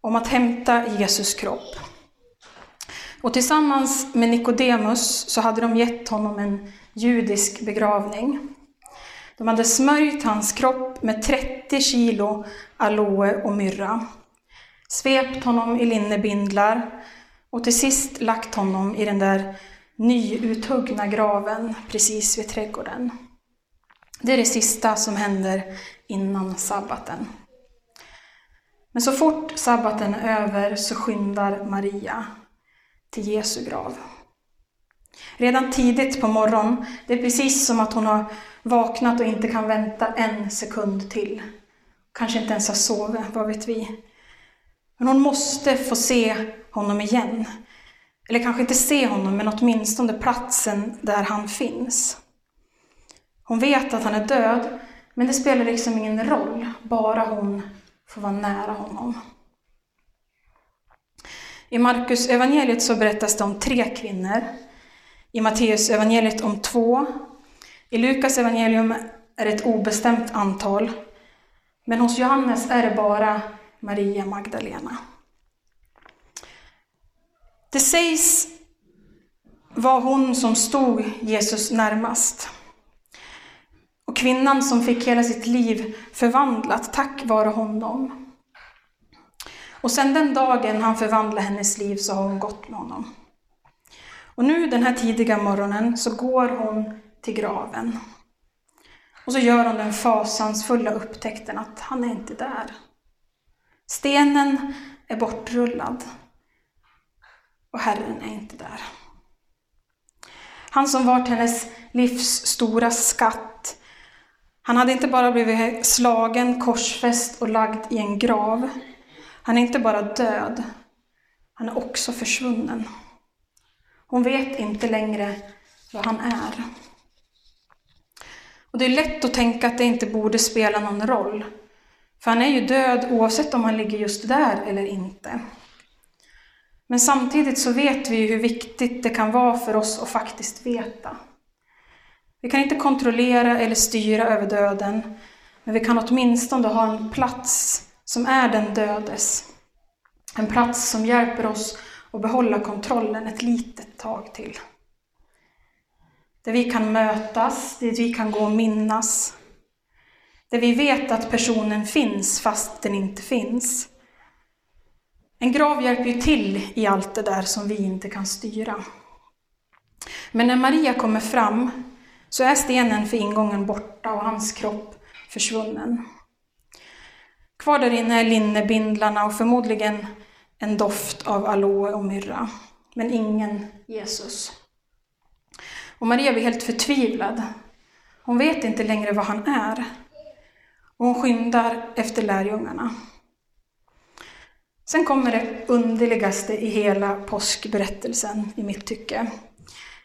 om att hämta Jesus kropp. Och tillsammans med Nikodemus så hade de gett honom en judisk begravning. De hade smörjt hans kropp med 30 kilo aloe och myrra, svept honom i linnebindlar och till sist lagt honom i den där nyuthuggna graven precis vid trädgården. Det är det sista som händer innan sabbaten. Men så fort sabbaten är över så skyndar Maria till Jesu grav. Redan tidigt på morgonen, det är precis som att hon har vaknat och inte kan vänta en sekund till. Kanske inte ens har sovit, vad vet vi. Men hon måste få se honom igen. Eller kanske inte se honom, men åtminstone platsen där han finns. Hon vet att han är död, men det spelar liksom ingen roll, bara hon få vara nära honom. I Markus evangeliet så berättas det om tre kvinnor. I Matteus evangeliet om två. I Lukas evangelium är det ett obestämt antal. Men hos Johannes är det bara Maria Magdalena. Det sägs var hon som stod Jesus närmast. Och kvinnan som fick hela sitt liv förvandlat tack vare honom. Och sedan den dagen han förvandlade hennes liv så har hon gått med honom. Och nu den här tidiga morgonen så går hon till graven. Och så gör hon den fasansfulla upptäckten att han är inte där. Stenen är bortrullad. Och Herren är inte där. Han som varit hennes livs stora skatt. Han hade inte bara blivit slagen, korsfäst och lagd i en grav. Han är inte bara död, han är också försvunnen. Hon vet inte längre vad han är. Och Det är lätt att tänka att det inte borde spela någon roll. För han är ju död oavsett om han ligger just där eller inte. Men samtidigt så vet vi ju hur viktigt det kan vara för oss att faktiskt veta. Vi kan inte kontrollera eller styra över döden, men vi kan åtminstone ha en plats som är den dödes. En plats som hjälper oss att behålla kontrollen ett litet tag till. Där vi kan mötas, där vi kan gå och minnas. Där vi vet att personen finns fast den inte finns. En grav hjälper ju till i allt det där som vi inte kan styra. Men när Maria kommer fram så är stenen för ingången borta och hans kropp försvunnen. Kvar där inne är linnebindlarna och förmodligen en doft av aloe och myrra, men ingen Jesus. Och Maria blir helt förtvivlad. Hon vet inte längre vad han är. Och hon skyndar efter lärjungarna. Sen kommer det underligaste i hela påskberättelsen, i mitt tycke.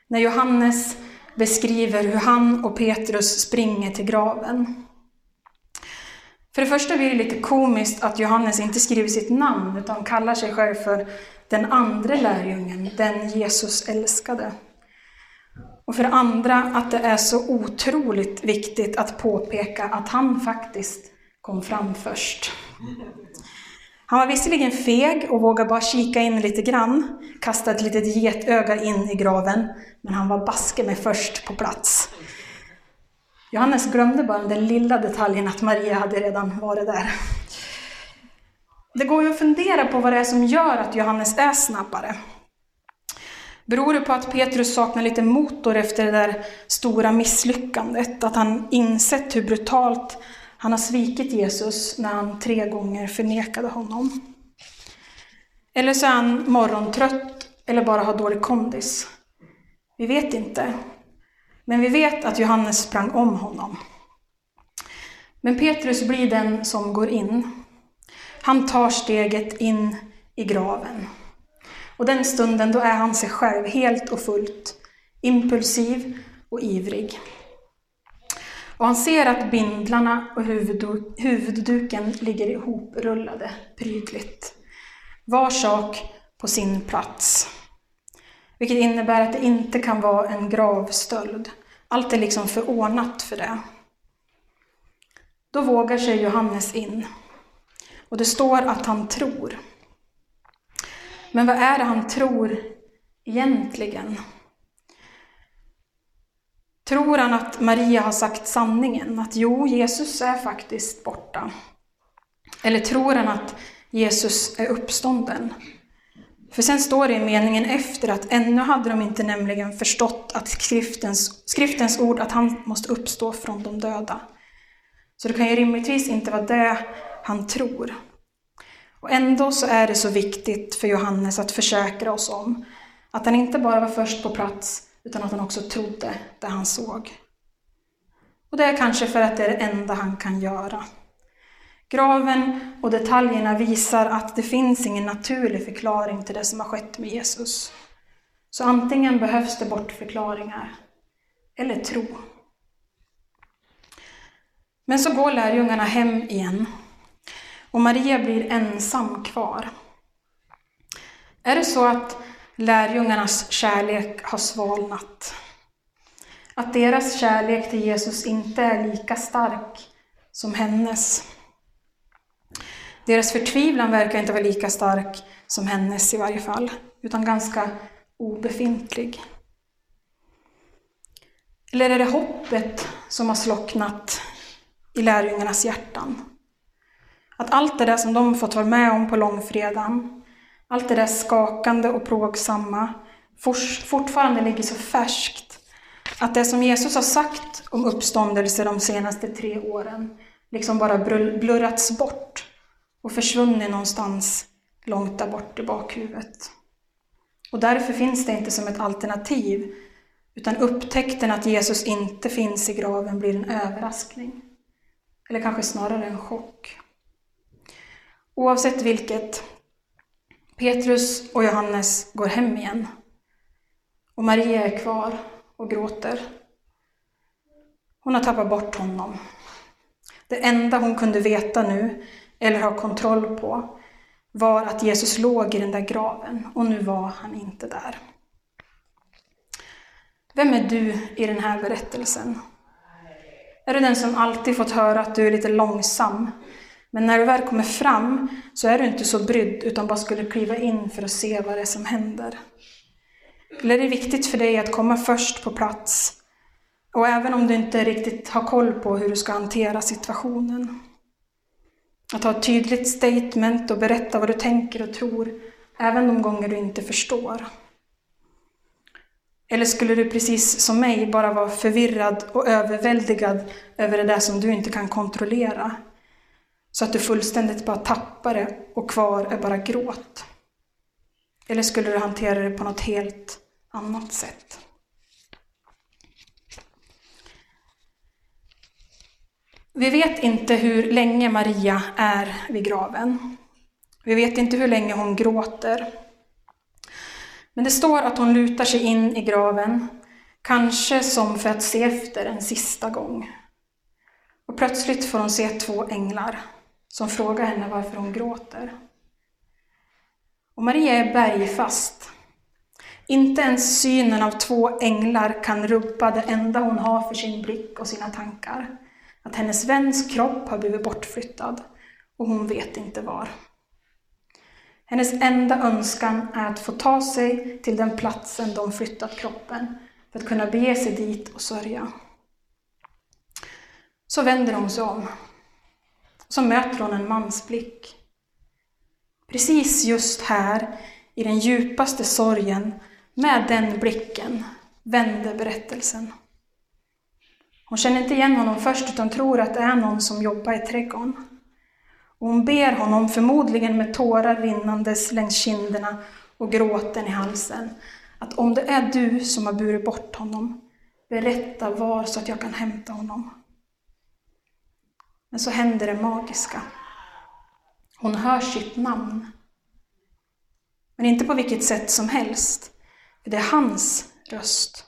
När Johannes beskriver hur han och Petrus springer till graven. För det första blir det lite komiskt att Johannes inte skriver sitt namn utan kallar sig själv för den andra lärjungen, den Jesus älskade. Och för det andra att det är så otroligt viktigt att påpeka att han faktiskt kom fram först. Han var visserligen feg och vågade bara kika in lite grann, kasta ett litet getöga in i graven, men han var baske med först på plats. Johannes glömde bara den lilla detaljen att Maria hade redan varit där. Det går ju att fundera på vad det är som gör att Johannes är snabbare. Beror det på att Petrus saknar lite motor efter det där stora misslyckandet? Att han insett hur brutalt han har svikit Jesus när han tre gånger förnekade honom? Eller så är han morgontrött eller bara har dålig kondis. Vi vet inte. Men vi vet att Johannes sprang om honom. Men Petrus blir den som går in. Han tar steget in i graven. Och den stunden då är han sig själv helt och fullt, impulsiv och ivrig. Och han ser att bindlarna och huvudduken ligger ihoprullade prydligt. Var sak på sin plats. Vilket innebär att det inte kan vara en gravstöld. Allt är liksom förordnat för det. Då vågar sig Johannes in. Och det står att han tror. Men vad är det han tror egentligen? Tror han att Maria har sagt sanningen? Att jo, Jesus är faktiskt borta? Eller tror han att Jesus är uppstånden? För sen står det i meningen efter att ännu hade de inte nämligen förstått att skriftens, skriftens ord att han måste uppstå från de döda. Så det kan ju rimligtvis inte vara det han tror. Och ändå så är det så viktigt för Johannes att försäkra oss om att han inte bara var först på plats, utan att han också trodde det han såg. Och det är kanske för att det är det enda han kan göra. Graven och detaljerna visar att det finns ingen naturlig förklaring till det som har skett med Jesus. Så antingen behövs det bortförklaringar, eller tro. Men så går lärjungarna hem igen och Maria blir ensam kvar. Är det så att lärjungarnas kärlek har svalnat? Att deras kärlek till Jesus inte är lika stark som hennes? Deras förtvivlan verkar inte vara lika stark som hennes i varje fall, utan ganska obefintlig. Eller är det hoppet som har slocknat i lärjungarnas hjärtan? Att allt det där som de fått vara med om på långfredagen, allt det där skakande och plågsamma, fortfarande ligger så färskt att det som Jesus har sagt om uppståndelse de senaste tre åren liksom bara blurrats bort och försvunnit någonstans långt där bort i bakhuvudet. Och därför finns det inte som ett alternativ, utan upptäckten att Jesus inte finns i graven blir en överraskning. Eller kanske snarare en chock. Oavsett vilket, Petrus och Johannes går hem igen. Och Maria är kvar och gråter. Hon har tappat bort honom. Det enda hon kunde veta nu, eller ha kontroll på, var att Jesus låg i den där graven och nu var han inte där. Vem är du i den här berättelsen? Är du den som alltid fått höra att du är lite långsam men när du väl kommer fram så är du inte så brydd utan bara skulle kliva in för att se vad det är som händer. Eller är det viktigt för dig att komma först på plats och även om du inte riktigt har koll på hur du ska hantera situationen. Att ha ett tydligt statement och berätta vad du tänker och tror, även de gånger du inte förstår. Eller skulle du precis som mig bara vara förvirrad och överväldigad över det där som du inte kan kontrollera? Så att du fullständigt bara tappar det och kvar är bara gråt? Eller skulle du hantera det på något helt annat sätt? Vi vet inte hur länge Maria är vid graven. Vi vet inte hur länge hon gråter. Men det står att hon lutar sig in i graven, kanske som för att se efter en sista gång. Och plötsligt får hon se två änglar som frågar henne varför hon gråter. Och Maria är bergfast. Inte ens synen av två änglar kan rubba det enda hon har för sin blick och sina tankar. Att hennes väns kropp har blivit bortflyttad och hon vet inte var. Hennes enda önskan är att få ta sig till den platsen de flyttat kroppen för att kunna bege sig dit och sörja. Så vänder hon sig om så möter hon en mans blick. Precis just här, i den djupaste sorgen, med den blicken, vänder berättelsen. Hon känner inte igen honom först utan tror att det är någon som jobbar i trädgården. Och hon ber honom, förmodligen med tårar rinnandes längs kinderna och gråten i halsen, att om det är du som har burit bort honom, berätta var så att jag kan hämta honom. Men så händer det magiska. Hon hör sitt namn. Men inte på vilket sätt som helst. För det är hans röst.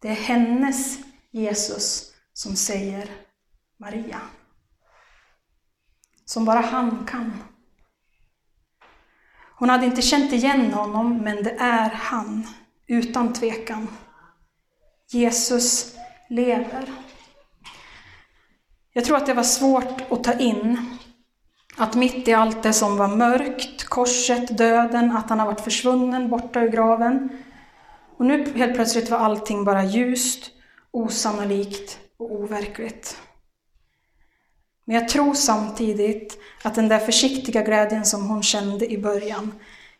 Det är hennes Jesus som säger Maria. Som bara han kan. Hon hade inte känt igen honom, men det är han, utan tvekan. Jesus lever. Jag tror att det var svårt att ta in att mitt i allt det som var mörkt, korset, döden, att han har varit försvunnen borta ur graven, och nu helt plötsligt var allting bara ljust, osannolikt och overkligt. Men jag tror samtidigt att den där försiktiga glädjen som hon kände i början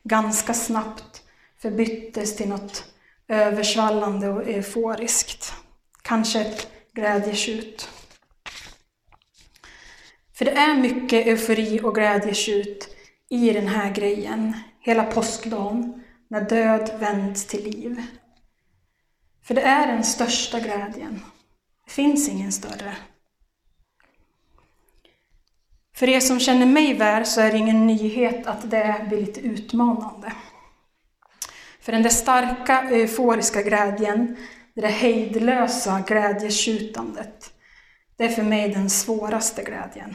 ganska snabbt förbyttes till något översvallande och euforiskt. Kanske ett glädjetjut. För det är mycket eufori och glädjetjut i den här grejen, hela påskdagen, när död vänds till liv. För det är den största glädjen. Det finns ingen större. För er som känner mig väl så är det ingen nyhet att det blir lite utmanande. För den där starka euforiska glädjen, det där hejdlösa glädjetjutandet, det är för mig den svåraste glädjen.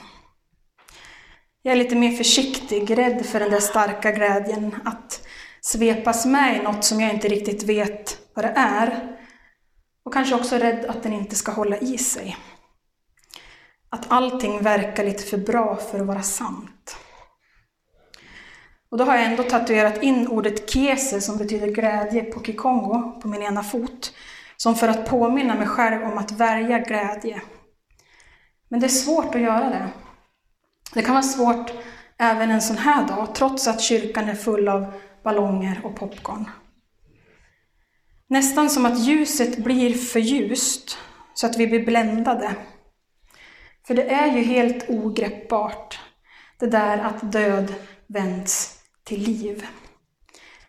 Jag är lite mer försiktig, rädd för den där starka glädjen, att svepas med i något som jag inte riktigt vet vad det är. Och kanske också rädd att den inte ska hålla i sig. Att allting verkar lite för bra för att vara sant. Och då har jag ändå tatuerat in ordet kese som betyder glädje på kikongo på min ena fot. Som för att påminna mig själv om att värja glädje. Men det är svårt att göra det. Det kan vara svårt även en sån här dag, trots att kyrkan är full av ballonger och popcorn. Nästan som att ljuset blir för ljust, så att vi blir bländade. För det är ju helt ogreppbart, det där att död vänds till liv.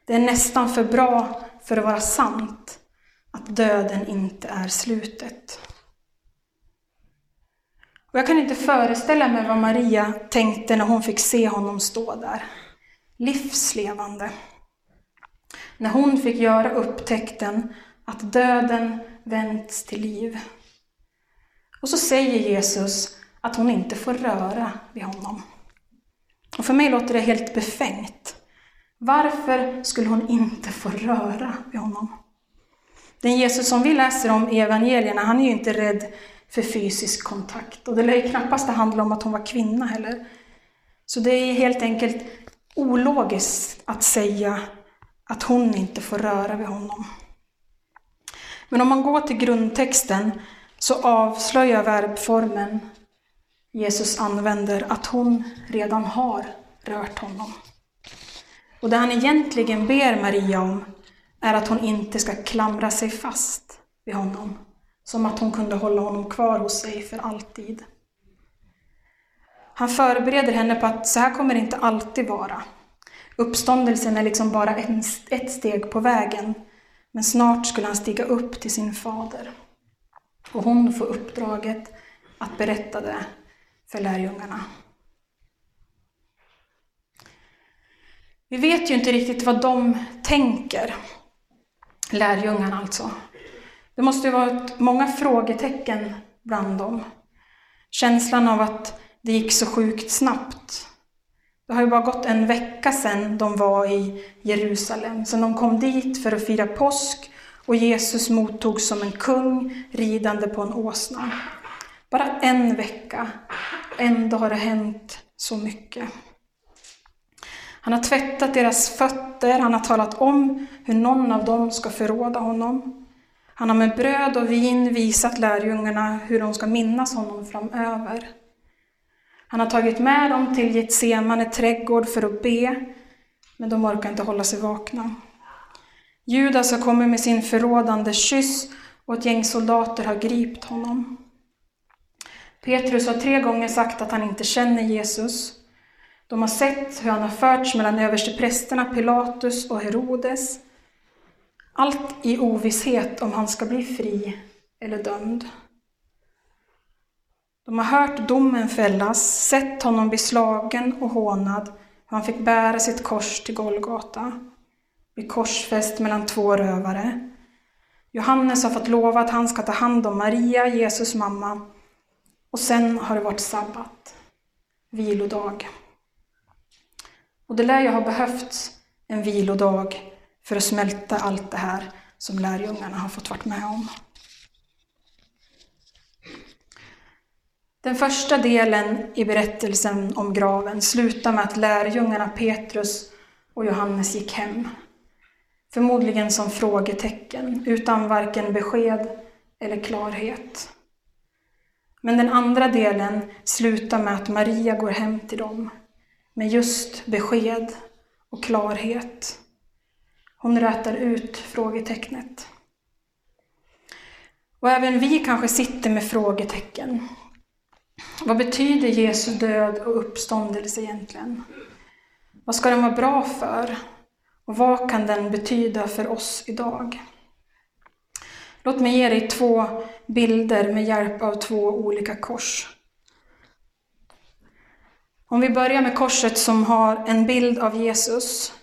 Det är nästan för bra för att vara sant, att döden inte är slutet. Och jag kan inte föreställa mig vad Maria tänkte när hon fick se honom stå där, livslevande. När hon fick göra upptäckten att döden vänts till liv. Och så säger Jesus att hon inte får röra vid honom. Och för mig låter det helt befängt. Varför skulle hon inte få röra vid honom? Den Jesus som vi läser om i evangelierna, han är ju inte rädd för fysisk kontakt. Och det lär ju knappast handla om att hon var kvinna heller. Så det är helt enkelt ologiskt att säga att hon inte får röra vid honom. Men om man går till grundtexten så avslöjar verbformen Jesus använder att hon redan har rört honom. Och det han egentligen ber Maria om är att hon inte ska klamra sig fast vid honom, som att hon kunde hålla honom kvar hos sig för alltid. Han förbereder henne på att så här kommer det inte alltid vara. Uppståndelsen är liksom bara ett steg på vägen, men snart skulle han stiga upp till sin fader. Och hon får uppdraget att berätta det för lärjungarna. Vi vet ju inte riktigt vad de tänker, lärjungarna alltså. Det måste ju varit många frågetecken bland dem. Känslan av att det gick så sjukt snabbt. Det har ju bara gått en vecka sedan de var i Jerusalem, sedan de kom dit för att fira påsk och Jesus mottogs som en kung ridande på en åsna. Bara en vecka, ändå har det hänt så mycket. Han har tvättat deras fötter, han har talat om hur någon av dem ska förråda honom. Han har med bröd och vin visat lärjungarna hur de ska minnas honom framöver. Han har tagit med dem till Getsemane trädgård för att be, men de orkar inte hålla sig vakna. Judas har kommit med sin förrådande kyss och ett gäng soldater har gript honom. Petrus har tre gånger sagt att han inte känner Jesus. De har sett hur han har förts mellan översteprästerna Pilatus och Herodes. Allt i ovisshet om han ska bli fri eller dömd. De har hört domen fällas, sett honom bli slagen och hånad, Han fick bära sitt kors till Golgata, bli korsfäst mellan två rövare. Johannes har fått lova att han ska ta hand om Maria, Jesus mamma, och sen har det varit sabbat, vilodag. Och det lär ju ha behövts en vilodag för att smälta allt det här som lärjungarna har fått vara med om. Den första delen i berättelsen om graven slutar med att lärjungarna Petrus och Johannes gick hem. Förmodligen som frågetecken, utan varken besked eller klarhet. Men den andra delen slutar med att Maria går hem till dem med just besked och klarhet. Hon rätar ut frågetecknet. Och även vi kanske sitter med frågetecken. Vad betyder Jesu död och uppståndelse egentligen? Vad ska den vara bra för? Och vad kan den betyda för oss idag? Låt mig ge dig två bilder med hjälp av två olika kors. Om vi börjar med korset som har en bild av Jesus.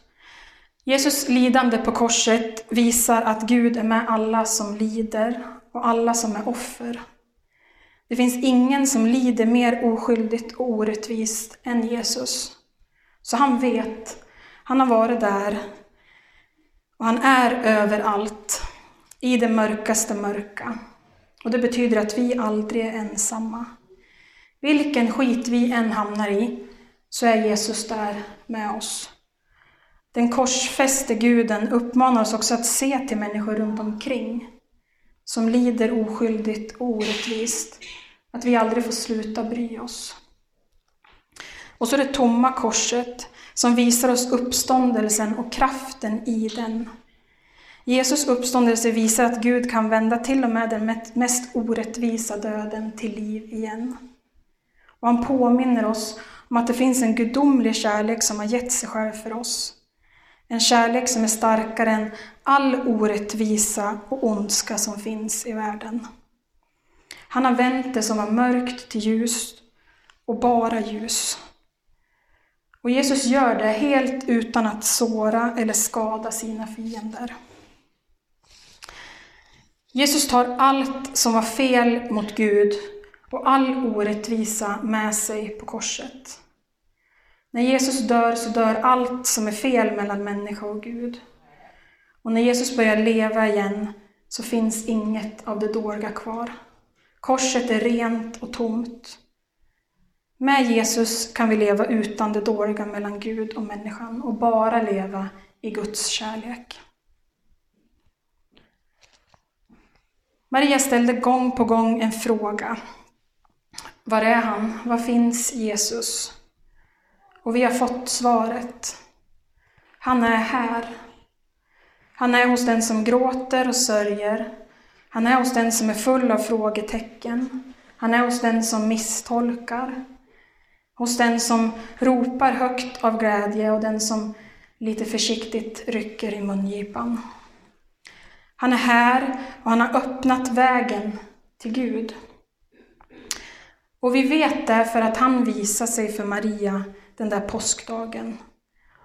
Jesus lidande på korset visar att Gud är med alla som lider och alla som är offer. Det finns ingen som lider mer oskyldigt och orättvist än Jesus. Så han vet, han har varit där och han är överallt, i det mörkaste mörka. Och det betyder att vi aldrig är ensamma. Vilken skit vi än hamnar i, så är Jesus där med oss. Den korsfäste guden uppmanar oss också att se till människor runt omkring som lider oskyldigt och orättvist. Att vi aldrig får sluta bry oss. Och så det tomma korset som visar oss uppståndelsen och kraften i den. Jesus uppståndelse visar att Gud kan vända till och med den mest orättvisa döden till liv igen. Och han påminner oss om att det finns en gudomlig kärlek som har gett sig själv för oss. En kärlek som är starkare än all orättvisa och ondska som finns i världen. Han har vänt det som var mörkt till ljus och bara ljus. Och Jesus gör det helt utan att såra eller skada sina fiender. Jesus tar allt som var fel mot Gud och all orättvisa med sig på korset. När Jesus dör så dör allt som är fel mellan människa och Gud. Och när Jesus börjar leva igen så finns inget av det dåliga kvar. Korset är rent och tomt. Med Jesus kan vi leva utan det dåliga mellan Gud och människan och bara leva i Guds kärlek. Maria ställde gång på gång en fråga. Var är han? Var finns Jesus? Och vi har fått svaret. Han är här. Han är hos den som gråter och sörjer. Han är hos den som är full av frågetecken. Han är hos den som misstolkar. Hos den som ropar högt av glädje och den som lite försiktigt rycker i mungipan. Han är här och han har öppnat vägen till Gud. Och vi vet därför att han visar sig för Maria den där påskdagen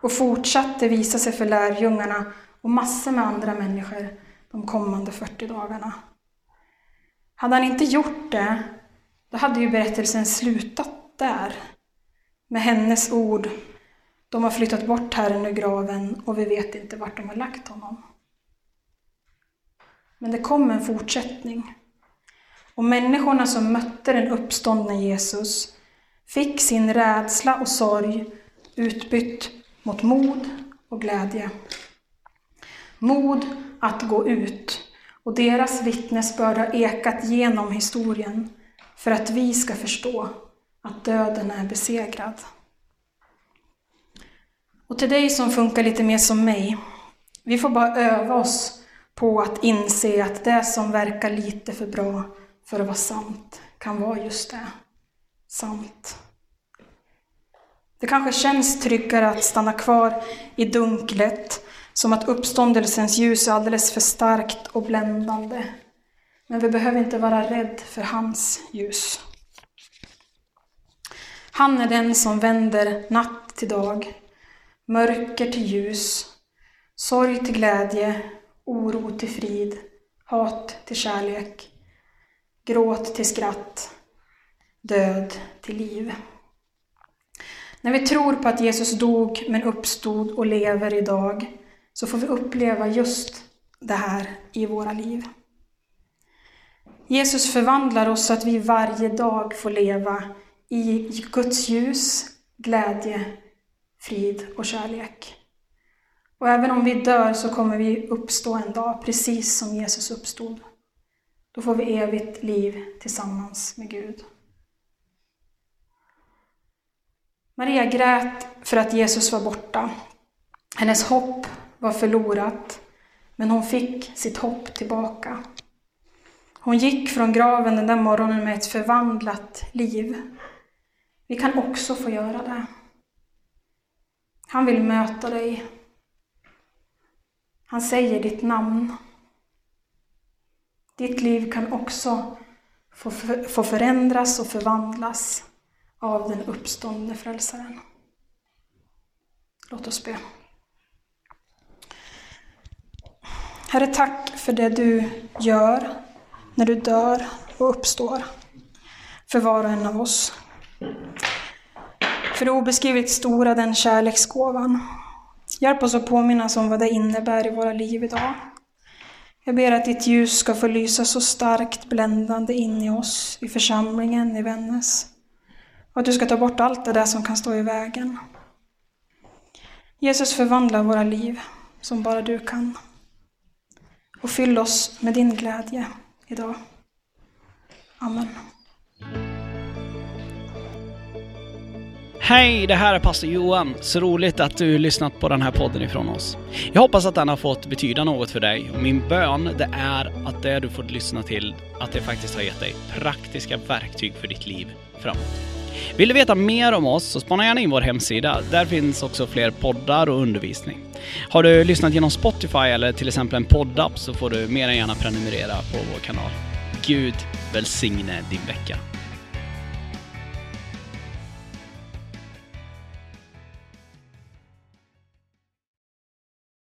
och fortsatte visa sig för lärjungarna och massor med andra människor de kommande 40 dagarna. Hade han inte gjort det, då hade ju berättelsen slutat där. Med hennes ord, de har flyttat bort Herren ur graven och vi vet inte vart de har lagt honom. Men det kom en fortsättning. Och människorna som mötte den uppståndne Jesus fick sin rädsla och sorg utbytt mot mod och glädje. Mod att gå ut och deras vittnesbörd har ekat genom historien för att vi ska förstå att döden är besegrad. Och till dig som funkar lite mer som mig, vi får bara öva oss på att inse att det som verkar lite för bra för att vara sant kan vara just det, sant. Det kanske känns tryggare att stanna kvar i dunklet, som att uppståndelsens ljus är alldeles för starkt och bländande. Men vi behöver inte vara rädd för hans ljus. Han är den som vänder natt till dag, mörker till ljus, sorg till glädje, oro till frid, hat till kärlek, gråt till skratt, död till liv. När vi tror på att Jesus dog men uppstod och lever idag så får vi uppleva just det här i våra liv. Jesus förvandlar oss så att vi varje dag får leva i Guds ljus, glädje, frid och kärlek. Och även om vi dör så kommer vi uppstå en dag, precis som Jesus uppstod. Då får vi evigt liv tillsammans med Gud. Maria grät för att Jesus var borta. Hennes hopp var förlorat, men hon fick sitt hopp tillbaka. Hon gick från graven den där morgonen med ett förvandlat liv. Vi kan också få göra det. Han vill möta dig. Han säger ditt namn. Ditt liv kan också få förändras och förvandlas av den uppståndne frälsaren. Låt oss be. Herre, tack för det du gör när du dör och uppstår för var och en av oss. För det obeskrivligt stora, den kärleksgåvan. Hjälp oss att påminnas om vad det innebär i våra liv idag. Jag ber att ditt ljus ska få lysa så starkt bländande in i oss, i församlingen, i Vännäs. Och att du ska ta bort allt det där som kan stå i vägen. Jesus förvandla våra liv som bara du kan. Och fyll oss med din glädje idag. Amen. Hej, det här är pastor Johan. Så roligt att du lyssnat på den här podden ifrån oss. Jag hoppas att den har fått betyda något för dig och min bön det är att det du fått lyssna till, att det faktiskt har gett dig praktiska verktyg för ditt liv framåt. Vill du veta mer om oss så spana gärna in vår hemsida. Där finns också fler poddar och undervisning. Har du lyssnat genom Spotify eller till exempel en poddapp så får du mer än gärna prenumerera på vår kanal. Gud välsigne din vecka.